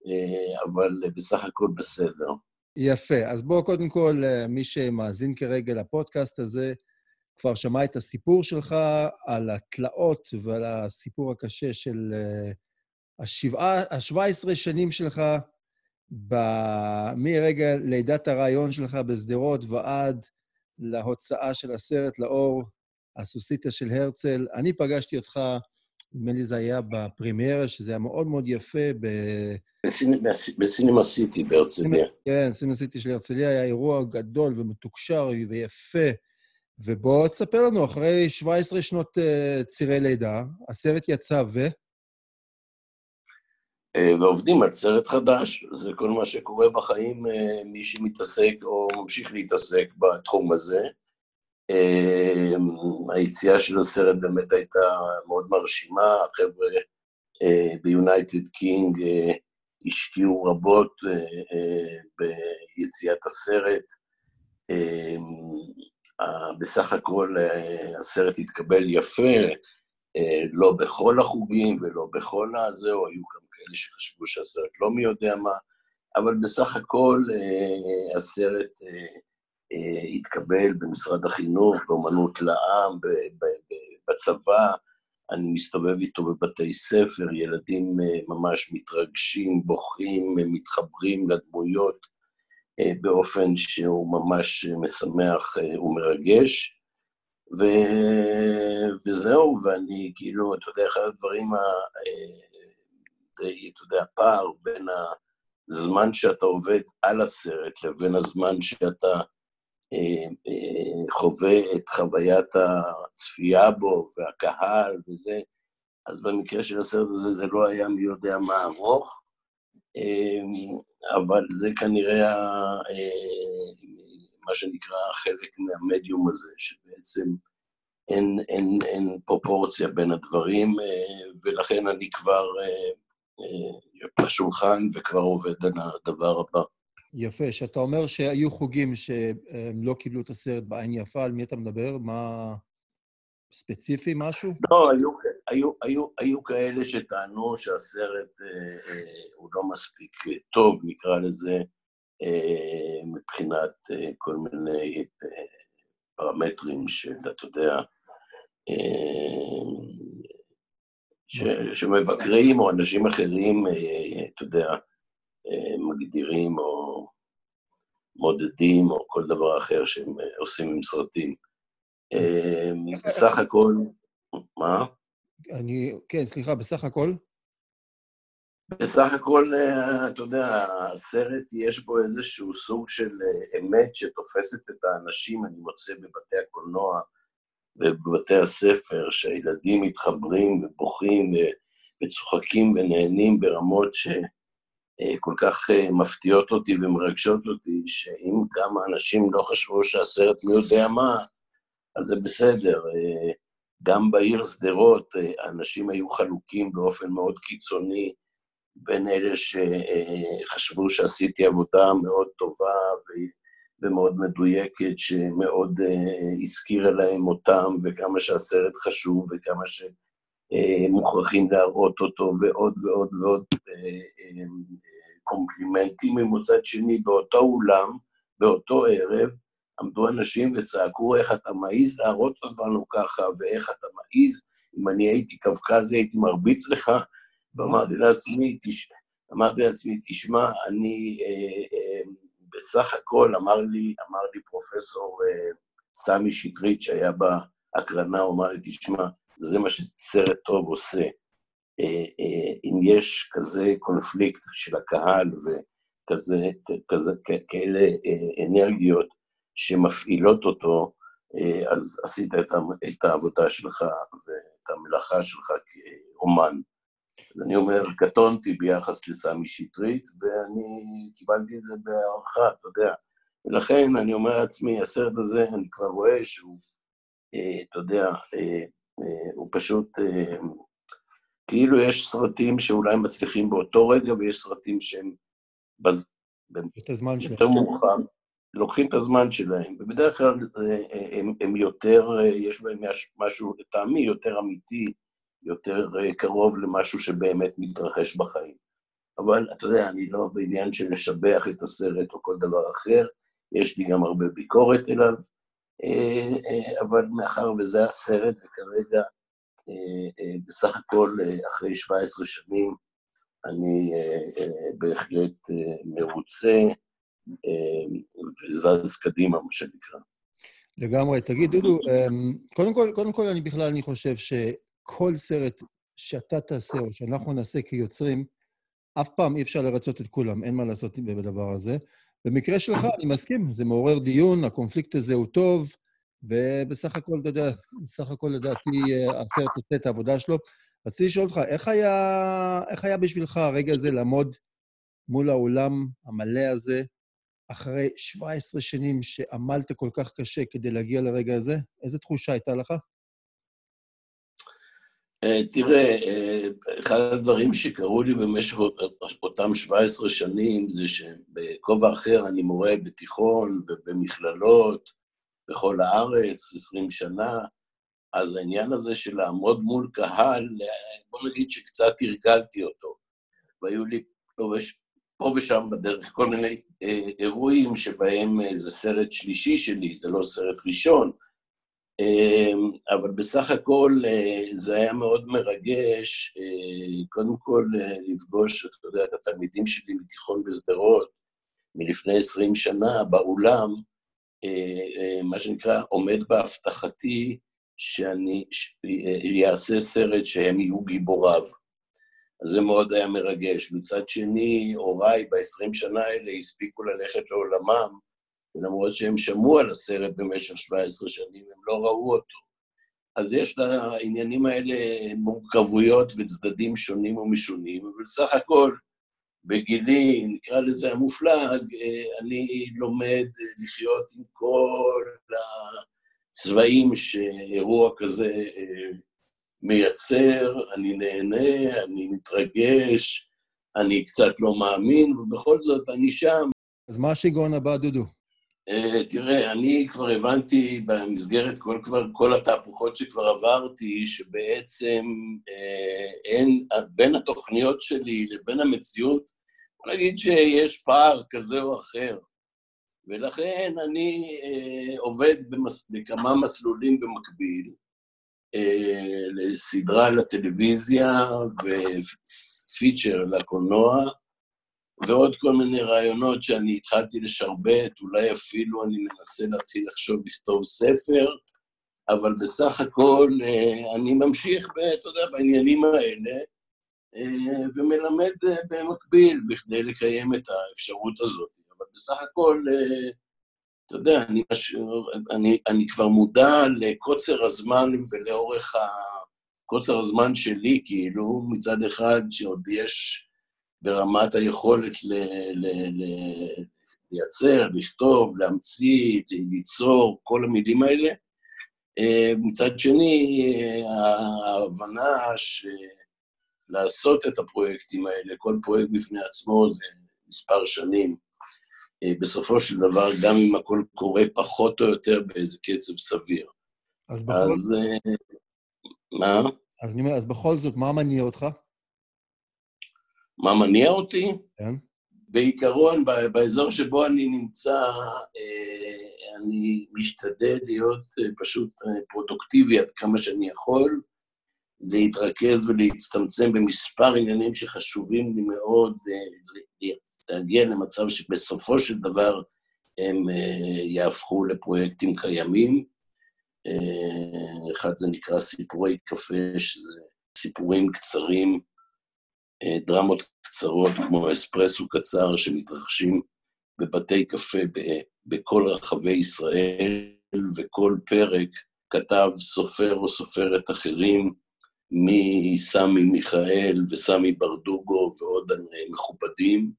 אה, אבל בסך הכל בסדר. יפה. אז בואו קודם כל, אה, מי שמאזין כרגע לפודקאסט הזה, כבר שמע את הסיפור שלך על התלאות ועל הסיפור הקשה של אה, השבעה, ה-17 שנים שלך ב... מרגע לידת הרעיון שלך בשדרות ועד להוצאה של הסרט לאור, הסוסיתא של הרצל. אני פגשתי אותך, נדמה לי זה היה בפרימיירה, שזה היה מאוד מאוד יפה ב... בסינמה סיטי בהרצליה. כן, סינמה סיטי של הרצליה היה אירוע גדול ומתוקשר ויפה. ובוא תספר לנו, אחרי 17 שנות uh, צירי לידה, הסרט יצא ו... אה, ועובדים על סרט חדש, זה כל מה שקורה בחיים, אה, מי שמתעסק או ממשיך להתעסק בתחום הזה. היציאה של הסרט באמת הייתה מאוד מרשימה, החבר'ה ביונייטד קינג השקיעו רבות ביציאת הסרט. בסך הכל אה, הסרט התקבל יפה, אה, לא בכל החוגים ולא בכל הזהו, היו גם כאלה שחשבו שהסרט לא מי יודע מה, אבל בסך הכל אה, הסרט התקבל במשרד החינוך, באמנות לעם, בצבא, אני מסתובב איתו בבתי ספר, ילדים ממש מתרגשים, בוכים, מתחברים לדמויות. אה, באופן שהוא ממש משמח אה, ומרגש. ו... וזהו, ואני כאילו, אתה יודע, אחד הדברים, ה... אה, אתה יודע, הפער בין הזמן שאתה עובד על הסרט לבין הזמן שאתה חווה את חוויית הצפייה בו והקהל וזה, אז במקרה של הסרט הזה זה לא היה מי יודע מה ארוך, אבל זה כנראה אה, מה שנקרא חלק מהמדיום הזה, שבעצם אין, אין, אין פרופורציה בין הדברים, אה, ולכן אני כבר בשולחן וכבר עובד על הדבר הבא. יפה. כשאתה אומר שהיו חוגים שהם לא קיבלו את הסרט בעין יפה, על מי אתה מדבר? מה... ספציפי משהו? לא, היו, היו, היו, היו כאלה שטענו שהסרט אה, אה, הוא לא מספיק טוב, נקרא לזה, אה, מבחינת אה, כל מיני אה, פרמטרים של, אתה יודע, אה, ש, שמבקרים או אנשים אחרים, אה, אתה יודע, אה, מגדירים או מודדים או כל דבר אחר שהם אה, עושים עם סרטים. בסך הכל, מה? אני, כן, סליחה, בסך הכל? בסך הכל, אתה יודע, הסרט יש בו איזשהו סוג של אמת שתופסת את האנשים, אני מוצא בבתי הקולנוע ובבתי הספר, שהילדים מתחברים ובוכים וצוחקים ונהנים ברמות שכל כך מפתיעות אותי ומרגשות אותי, שאם כמה אנשים לא חשבו שהסרט מי יודע מה, אז זה בסדר. אה, גם בעיר שדרות האנשים אה, היו חלוקים באופן מאוד קיצוני בין אלה שחשבו שעשיתי עבודה מאוד טובה ומאוד מדויקת, שמאוד אה, הזכירה להם אותם, וכמה שהסרט חשוב, וכמה שמוכרחים להראות אותו, ועוד ועוד ועוד קומפלימנטים ממוצד שני. באותו אולם, באותו ערב, עמדו אנשים וצעקו, איך אתה מעז להראות אותנו ככה, ואיך אתה מעז, אם אני הייתי קווקזי הייתי מרביץ לך, ואמרתי לעצמי, תש... אמרתי לעצמי, תשמע, אני אה, אה, בסך הכל, אמר לי, אמר לי פרופסור אה, סמי שטרית, שהיה בהקרנה, הוא אמר לי, תשמע, זה מה שסרט טוב עושה. אה, אה, אם יש כזה קונפליקט של הקהל וכזה, כזה, כאלה אנרגיות, שמפעילות אותו, אז עשית את העבודה שלך ואת המלאכה שלך כאומן. אז אני אומר, קטונתי ביחס לסמי שטרית, ואני קיבלתי את זה בהערכה, אתה יודע. ולכן אני אומר לעצמי, הסרט הזה, אני כבר רואה שהוא אתה יודע, הוא פשוט, כאילו יש סרטים שאולי מצליחים באותו רגע, ויש סרטים שהם בז... את הזמן שלהם. יותר מאוחר, לוקחים את הזמן שלהם, ובדרך כלל הם, הם יותר, יש בהם משהו, לטעמי, יותר אמיתי, יותר קרוב למשהו שבאמת מתרחש בחיים. אבל אתה יודע, אני לא בעניין של לשבח את הסרט או כל דבר אחר, יש לי גם הרבה ביקורת אליו, אבל מאחר וזה הסרט, וכרגע בסך הכל אחרי 17 שנים אני בהחלט מרוצה וזז קדימה, מה שנקרא. לגמרי. תגיד, דודו, קודם כל, קודם כל אני בכלל, אני חושב שכל סרט שאתה תעשה או שאנחנו נעשה כיוצרים, אף פעם אי אפשר לרצות את כולם, אין מה לעשות בדבר הזה. במקרה שלך, אני מסכים, זה מעורר דיון, הקונפליקט הזה הוא טוב, ובסך הכל, אתה יודע, בסך הכל, לדעתי, הסרט עושה את העבודה שלו. רציתי לשאול אותך, איך היה, איך היה בשבילך הרגע הזה לעמוד מול האולם המלא הזה, אחרי 17 שנים שעמלת כל כך קשה כדי להגיע לרגע הזה? איזו תחושה הייתה לך? אה, תראה, אה, אחד הדברים שקרו לי במשך אותם 17 שנים זה שבכובע אחר אני מורה בתיכון ובמכללות בכל הארץ, 20 שנה, אז העניין הזה של לעמוד מול קהל, בוא נגיד שקצת הרגלתי אותו. והיו לי פה ושם בדרך כל מיני אה, אירועים שבהם זה סרט שלישי שלי, זה לא סרט ראשון, אבל בסך הכל אה, זה היה מאוד מרגש, אה, קודם כל אה, לפגוש, אתה יודע, את התלמידים שלי מתיכון בשדרות, מלפני עשרים שנה, באולם, מה שנקרא, עומד בהבטחתי שאני אעשה סרט שהם יהיו גיבוריו. אז זה מאוד היה מרגש. מצד שני, הוריי בעשרים שנה האלה הספיקו ללכת לעולמם, ולמרות שהם שמעו על הסרט במשך 17 שנים, הם לא ראו אותו. אז יש לעניינים האלה מורכבויות וצדדים שונים ומשונים, אבל סך הכל, בגילי, נקרא לזה המופלג, אני לומד לחיות עם כל הצבעים שאירוע כזה אה, מייצר, אני נהנה, אני מתרגש, אני קצת לא מאמין, ובכל זאת אני שם. אז מה השיגעון הבא, דודו? Uh, תראה, אני כבר הבנתי במסגרת כל, כבר, כל התהפוכות שכבר עברתי, שבעצם uh, אין, בין התוכניות שלי לבין המציאות, בוא נגיד שיש פער כזה או אחר. ולכן אני uh, עובד במס, בכמה מסלולים במקביל, uh, לסדרה לטלוויזיה ופיצ'ר לקולנוע, ועוד כל מיני רעיונות שאני התחלתי לשרבט, אולי אפילו אני מנסה להתחיל לחשוב לכתוב ספר, אבל בסך הכל אה, אני ממשיך, אתה יודע, בעניינים האלה, אה, ומלמד אה, במקביל בכדי לקיים את האפשרות הזאת. אבל בסך הכל, אתה יודע, אני, אני, אני כבר מודע לקוצר הזמן ולאורך ה... קוצר הזמן שלי, כאילו, מצד אחד שעוד יש ברמת היכולת ל, ל, ל, לייצר, לכתוב, להמציא, ליצור, כל המילים האלה. אה, מצד שני, ההבנה שלעשות את הפרויקטים האלה, כל פרויקט בפני עצמו זה מספר שנים. אה, בסופו של דבר, גם אם הכל קורה פחות או יותר באיזה קצב סביר. אז בכל... אז, אה, מה? אז אני אומר, אז בכל זאת, מה מניע אותך? מה מניע אותי? כן. בעיקרון, באזור שבו אני נמצא, אה, אני משתדל להיות אה, פשוט אה, פרודוקטיבי עד כמה שאני יכול, להתרכז ולהצטמצם במספר עניינים שחשובים לי מאוד, להגיע למצב שבסופו של דבר הם יהפכו לפרויקטים קיימים. אחד זה נקרא סיפורי קפה, שזה סיפורים קצרים דרמות קצרות כמו אספרסו קצר שמתרחשים בבתי קפה בכל רחבי ישראל, וכל פרק כתב סופר או סופרת אחרים, מסמי מיכאל וסמי ברדוגו ועוד מכובדים,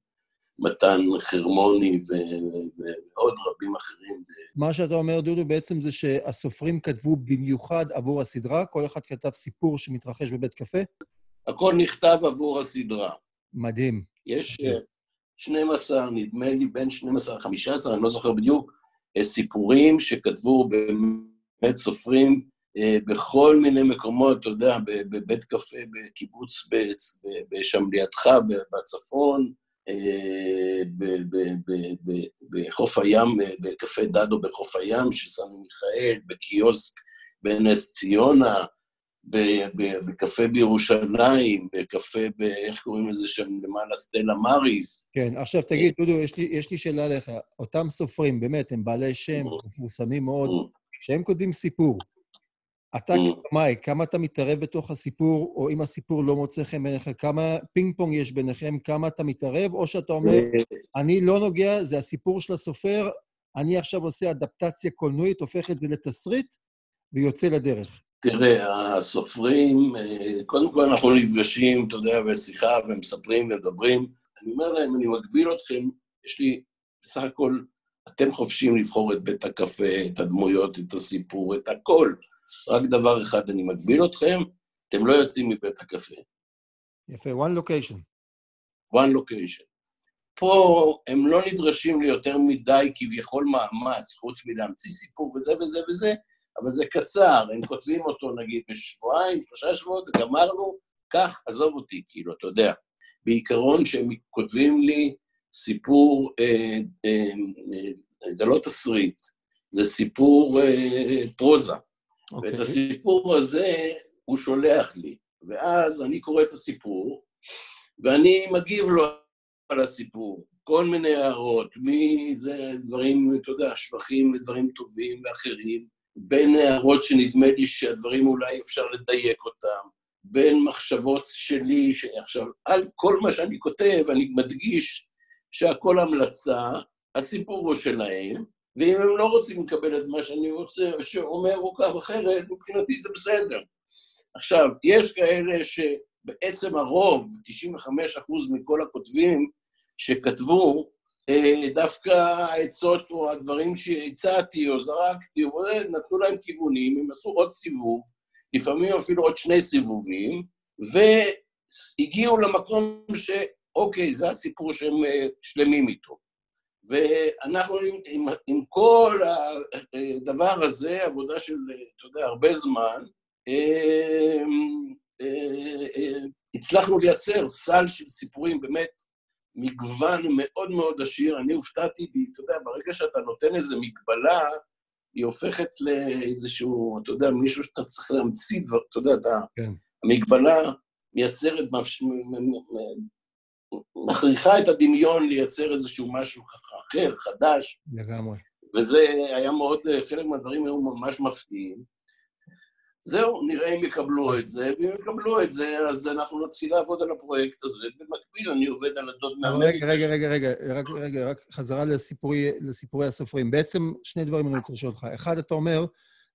מתן חרמוני ועוד רבים אחרים. מה שאתה אומר, דודו, בעצם זה שהסופרים כתבו במיוחד עבור הסדרה, כל אחד כתב סיפור שמתרחש בבית קפה? הכל נכתב עבור הסדרה. מדהים. יש 12, נדמה לי, בין 12 ל-15, אני לא זוכר בדיוק, סיפורים שכתבו באמת סופרים בכל מיני מקומות, אתה יודע, בבית קפה, בקיבוץ, שם לידך, בצפון, בחוף הים, בקפה דדו בחוף הים של סמי מיכאל, בקיוסק בנס ציונה, בקפה בירושלים, בקפה, ב... איך קוראים לזה שם, למעלה סטלה מריס. כן, עכשיו תגיד, דודו, יש לי, יש לי שאלה עליך. אותם סופרים, באמת, הם בעלי שם, מפורסמים מאוד, שהם כותבים סיפור. אתה כמאי, כמה אתה מתערב בתוך הסיפור, או אם הסיפור לא מוצא חן בעיניך, כמה פינג פונג יש ביניכם, כמה אתה מתערב, או שאתה אומר, אני לא נוגע, זה הסיפור של הסופר, אני עכשיו עושה אדפטציה קולנועית, הופך את זה לתסריט, ויוצא לדרך. תראה, הסופרים, קודם כל אנחנו נפגשים, אתה יודע, בשיחה, ומספרים ומדברים. אני אומר להם, אני מגביל אתכם, יש לי בסך הכל, אתם חופשיים לבחור את בית הקפה, את הדמויות, את הסיפור, את הכל. רק דבר אחד, אני מגביל אתכם, אתם לא יוצאים מבית הקפה. יפה, one location. one location. פה הם לא נדרשים ליותר מדי כביכול מאמץ, חוץ מלהמציא סיפור וזה וזה וזה, אבל זה קצר, הם כותבים אותו נגיד בשבועיים, שלושה שבועות, גמרנו, כך, עזוב אותי, כאילו, אתה יודע. בעיקרון שהם כותבים לי סיפור, אה, אה, אה, זה לא תסריט, זה סיפור אה, פרוזה. Okay. ואת אוקיי. הסיפור הזה הוא שולח לי, ואז אני קורא את הסיפור, ואני מגיב לו על הסיפור. כל מיני הערות, מי זה דברים, אתה יודע, שבחים ודברים טובים ואחרים, בין הערות שנדמה לי שהדברים אולי אפשר לדייק אותם, בין מחשבות שלי, עכשיו, על כל מה שאני כותב, אני מדגיש שהכל המלצה, הסיפור הוא שלהם, ואם הם לא רוצים לקבל את מה שאני רוצה, שאומר או כך אחרת, מבחינתי זה בסדר. עכשיו, יש כאלה שבעצם הרוב, 95% מכל הכותבים שכתבו, דווקא העצות או הדברים שהצעתי או זרקתי, או נתנו להם כיוונים, הם עשו עוד סיבוב, לפעמים אפילו עוד שני סיבובים, והגיעו למקום שאוקיי, זה הסיפור שהם שלמים איתו. ואנחנו עם, עם, עם כל הדבר הזה, עבודה של, אתה יודע, הרבה זמן, הצלחנו לייצר סל של סיפורים באמת מגוון מאוד מאוד עשיר. אני הופתעתי, אתה יודע, ברגע שאתה נותן איזו מגבלה, היא הופכת לאיזשהו, אתה יודע, מישהו שאתה צריך להמציא דבר, אתה יודע, אתה... כן. המגבלה מייצרת, מכריחה את הדמיון לייצר איזשהו משהו ככה אחר, חדש. לגמרי. וזה היה מאוד, חלק מהדברים היו ממש מפתיעים. זהו, נראה אם יקבלו את זה, ואם יקבלו את זה, אז אנחנו נתחיל לעבוד על הפרויקט הזה. במקביל אני עובד על הדוד מהמדינה. רגע, רגע, רגע, רגע, רק, רגע, רק חזרה לסיפורי, לסיפורי הסופרים. בעצם שני דברים אני רוצה לשאול אותך. אחד, אתה אומר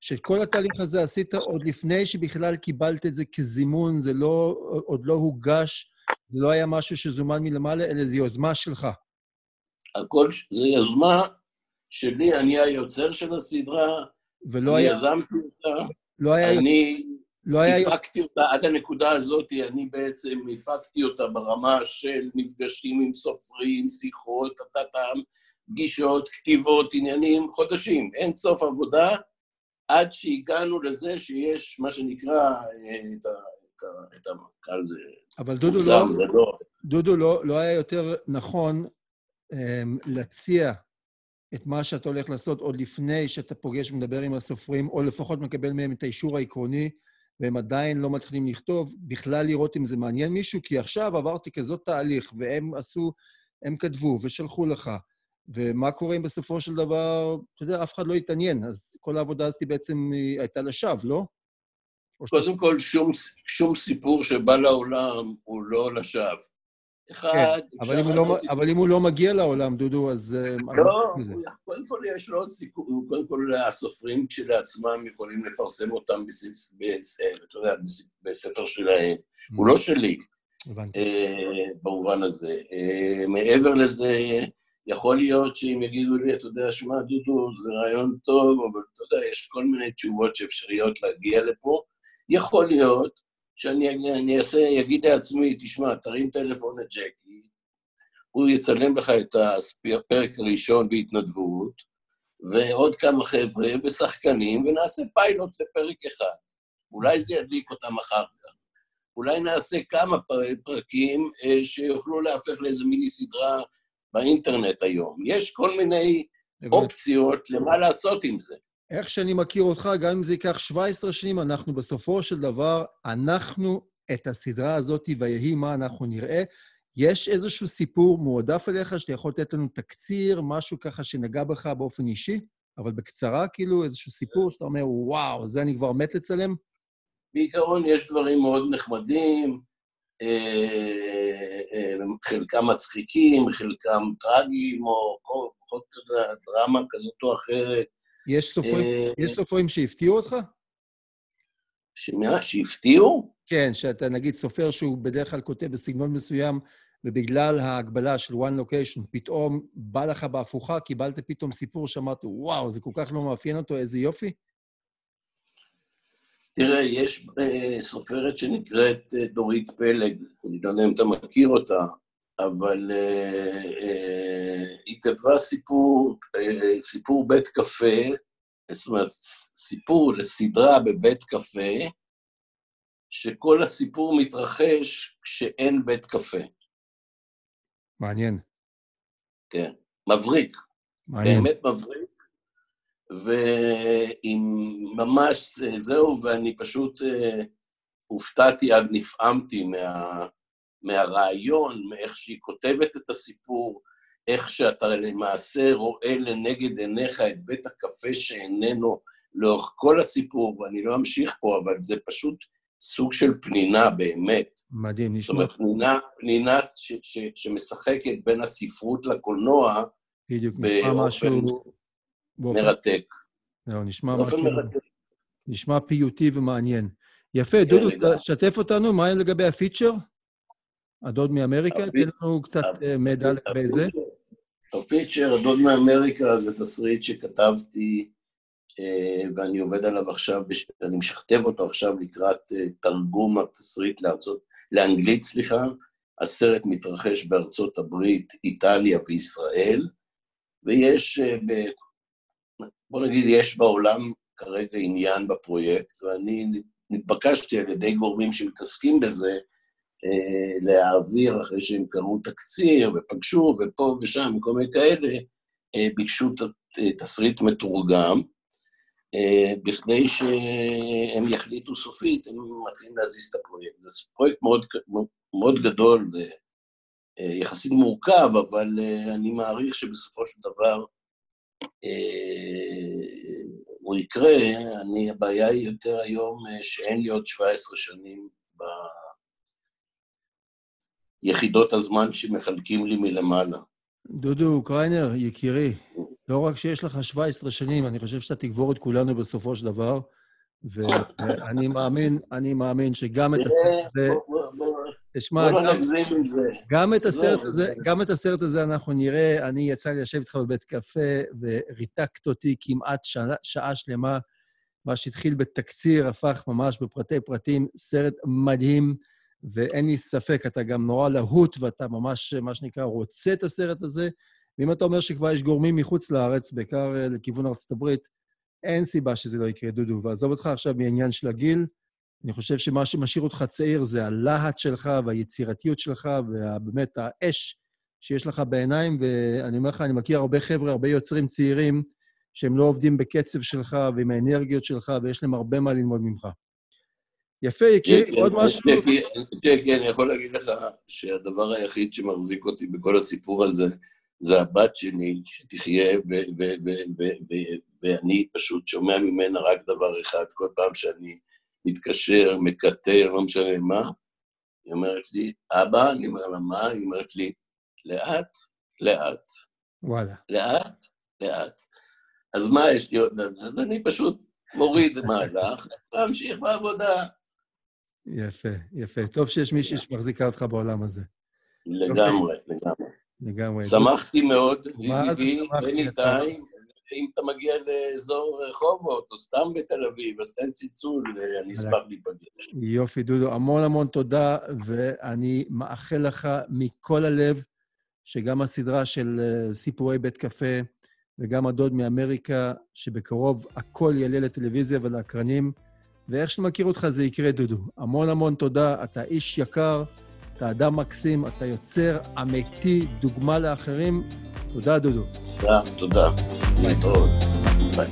שכל התהליך הזה עשית עוד לפני שבכלל קיבלת את זה כזימון, זה לא, עוד לא הוגש, זה לא היה משהו שזומן מלמעלה, אלא זו יוזמה שלך. הכל, זו יוזמה שלי, אני היוצר של הסדרה, ולא היה... יזמתי אותה. לא היה... אני לא היה... הפקתי אותה, עד הנקודה הזאת, אני בעצם הפקתי אותה ברמה של מפגשים עם סופרים, שיחות, טטטם, פגישות, כתיבות, עניינים, חודשים, אין סוף עבודה, עד שהגענו לזה שיש מה שנקרא את ה... את המנכ"ל זה... אבל דודו לא... לא... דודו לא, לא היה יותר נכון um, להציע את מה שאתה הולך לעשות עוד לפני שאתה פוגש ומדבר עם הסופרים, או לפחות מקבל מהם את האישור העקרוני, והם עדיין לא מתחילים לכתוב, בכלל לראות אם זה מעניין מישהו, כי עכשיו עברתי כזאת תהליך, והם עשו, הם כתבו ושלחו לך, ומה קורה אם בסופו של דבר, אתה יודע, אף אחד לא התעניין, אז כל העבודה הזאת בעצם הייתה לשווא, לא? קודם כל, שום, שום סיפור שבא לעולם הוא לא לשווא. אחד, כן, אבל, אם לא, אבל אם הוא לא מגיע לעולם, דודו, אז... אה, לא, קודם כל יש לו עוד סיכוי, קודם כל הסופרים כשלעצמם יכולים לפרסם אותם, בספר שלהם. הוא לא שלי. אה, במובן הזה. אה, מעבר לזה, יכול להיות שאם יגידו לי, אתה יודע, שמע, דודו, זה רעיון טוב, אבל אתה יודע, יש כל מיני תשובות שאפשריות להגיע לפה. יכול להיות שאני אני אעשה, אגיד לעצמי, תשמע, תרים טלפון לג'קי, הוא יצלם לך את הפרק הראשון בהתנדבות, ועוד כמה חבר'ה ושחקנים, ונעשה פיילוט לפרק אחד. אולי זה ידליק אותם אחר כך. אולי נעשה כמה פרקים אה, שיוכלו להפך לאיזה מיני סדרה באינטרנט היום. יש כל מיני אופציות למה לעשות עם זה. איך שאני מכיר אותך, גם אם זה ייקח 17 שנים, אנחנו בסופו של דבר, אנחנו את הסדרה הזאת, ויהי מה אנחנו נראה. יש איזשהו סיפור מועדף אליך, שאתה יכול לתת לנו תקציר, משהו ככה שנגע בך באופן אישי, אבל בקצרה, כאילו, איזשהו סיפור שאתה אומר, וואו, זה אני כבר מת לצלם? בעיקרון יש דברים מאוד נחמדים, אה, אה, חלקם מצחיקים, חלקם טרגיים, או פחות דרמה כזאת או אחרת. יש סופרים, אה, יש סופרים שהפתיעו אותך? שמה? שהפתיעו? כן, שאתה נגיד סופר שהוא בדרך כלל כותב בסגנון מסוים, ובגלל ההגבלה של one location, פתאום בא לך בהפוכה, קיבלת פתאום סיפור שאמרת, וואו, זה כל כך לא מאפיין אותו, איזה יופי? תראה, יש אה, סופרת שנקראת אה, דורית פלג, אני לא יודע אם אתה מכיר אותה, אבל אה, אה, היא כתבה סיפור, אה, סיפור בית קפה, זאת אומרת, סיפור לסדרה בבית קפה, שכל הסיפור מתרחש כשאין בית קפה. מעניין. כן, מבריק. מעניין. באמת מבריק. ואם ממש זהו, ואני פשוט uh, הופתעתי עד נפעמתי מה, מהרעיון, מאיך שהיא כותבת את הסיפור, איך שאתה למעשה רואה לנגד עיניך את בית הקפה שאיננו לאורך כל הסיפור, ואני לא אמשיך פה, אבל זה פשוט סוג של פנינה באמת. מדהים, נשמע. זאת אומרת, פנינה, פנינה ש, ש, שמשחקת בין הספרות לקולנוע, בדיוק, נשמע משהו... באופן... מרתק. זהו, נשמע משהו... מרתק. נשמע פיוטי ומעניין. יפה, כן, דודו, שתף אותנו, מה לגבי הפיצ'ר? הדוד מאמריקה, תן לנו קצת מידע לגבי זה. הפיצ'ר, הדוד מאמריקה, זה תסריט שכתבתי אה, ואני עובד עליו עכשיו, אני משכתב אותו עכשיו לקראת אה, תרגום התסריט לארצות, לאנגלית, סליחה. הסרט מתרחש בארצות הברית, איטליה וישראל, ויש, אה, בוא נגיד, יש בעולם כרגע עניין בפרויקט, ואני נתבקשתי על ידי גורמים שמתעסקים בזה, להעביר, אחרי שהם קראו תקציר ופגשו, ופה ושם, וכל מיני כאלה, ביקשו תסריט מתורגם, אה, בכדי שהם יחליטו סופית, הם מתחילים להזיז את הפרויקט. זה פרויקט מאוד, מאוד גדול ויחסית אה, מורכב, אבל אה, אני מעריך שבסופו של דבר הוא יקרה. אני, הבעיה היא יותר היום שאין לי עוד 17 שנים ביחידות הזמן שמחלקים לי מלמעלה. דודו קריינר, יקירי, לא רק שיש לך 17 שנים, אני חושב שאתה תגבור את כולנו בסופו של דבר, ואני מאמין, אני מאמין שגם את הסרט הזה... תשמע, גם את הסרט הזה, גם את הסרט הזה אנחנו נראה. אני יצא לי לשבת איתך בבית קפה, וריתקת אותי כמעט שעה שלמה. מה שהתחיל בתקציר הפך ממש בפרטי פרטים, סרט מדהים, ואין לי ספק, אתה גם נורא להוט, ואתה ממש, מה שנקרא, רוצה את הסרט הזה. ואם אתה אומר שכבר יש גורמים מחוץ לארץ, בעיקר אה, לכיוון ארצות הברית, אין סיבה שזה לא יקרה, דודו. ועזוב אותך עכשיו מעניין של הגיל, אני חושב שמה שמשאיר אותך צעיר זה הלהט שלך והיצירתיות שלך, ובאמת האש שיש לך בעיניים, ואני אומר לך, אני מכיר הרבה חבר'ה, הרבה יוצרים צעירים, שהם לא עובדים בקצב שלך ועם האנרגיות שלך, ויש להם הרבה מה ללמוד ממך. יפה, יקירי, עוד משהו? כן, כן, אני יכול להגיד לך שהדבר היחיד שמחזיק אותי בכל הסיפור הזה, זה הבת שלי שתחיה, ואני פשוט שומע ממנה רק דבר אחד, כל פעם שאני מתקשר, מקטר, לא משנה מה, היא אומרת לי, אבא, אני אומר לה, מה? היא אומרת לי, לאט, לאט. וואלה. לאט, לאט. אז מה יש לי עוד? אז אני פשוט מוריד מהלך, להמשיך בעבודה. יפה, יפה. טוב שיש מישהי שמחזיקה אותך בעולם הזה. לגמרי, לגמרי. לגמרי. שמחתי מאוד, ידידי, אתה- טיים. אם אתה מגיע לאזור רחובות, או סתם בתל אביב, אז תן צלצול, אני אשמח להיפגש. יופי, דודו, המון המון תודה, ואני מאחל לך מכל הלב שגם הסדרה של אה, סיפורי בית קפה וגם הדוד מאמריקה, שבקרוב הכל יעלה לטלוויזיה ולאקרנים, ואיך שאני מכיר אותך זה יקרה, דודו. המון המון תודה, אתה איש יקר, אתה אדם מקסים, אתה יוצר אמיתי, דוגמה לאחרים. תודה, דודו. תודה, תודה. להתראות. ביי.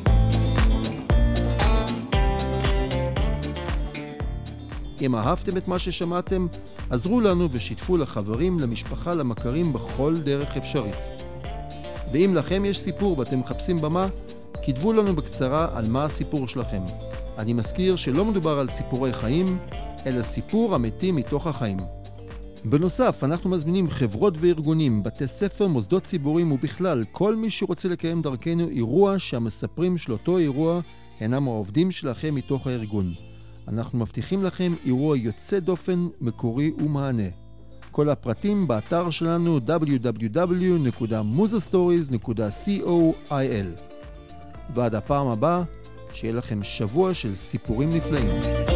אם אהבתם את מה ששמעתם, עזרו לנו ושיתפו לחברים, למשפחה, למכרים בכל דרך אפשרית. ואם לכם יש סיפור ואתם מחפשים במה, כתבו לנו בקצרה על מה הסיפור שלכם. אני מזכיר שלא מדובר על סיפורי חיים, אלא סיפור אמיתי מתוך החיים. בנוסף, אנחנו מזמינים חברות וארגונים, בתי ספר, מוסדות ציבוריים ובכלל, כל מי שרוצה לקיים דרכנו אירוע שהמספרים של אותו אירוע הינם העובדים שלכם מתוך הארגון. אנחנו מבטיחים לכם אירוע יוצא דופן, מקורי ומענה. כל הפרטים באתר שלנו www.musastories.co.il ועד הפעם הבאה, שיהיה לכם שבוע של סיפורים נפלאים.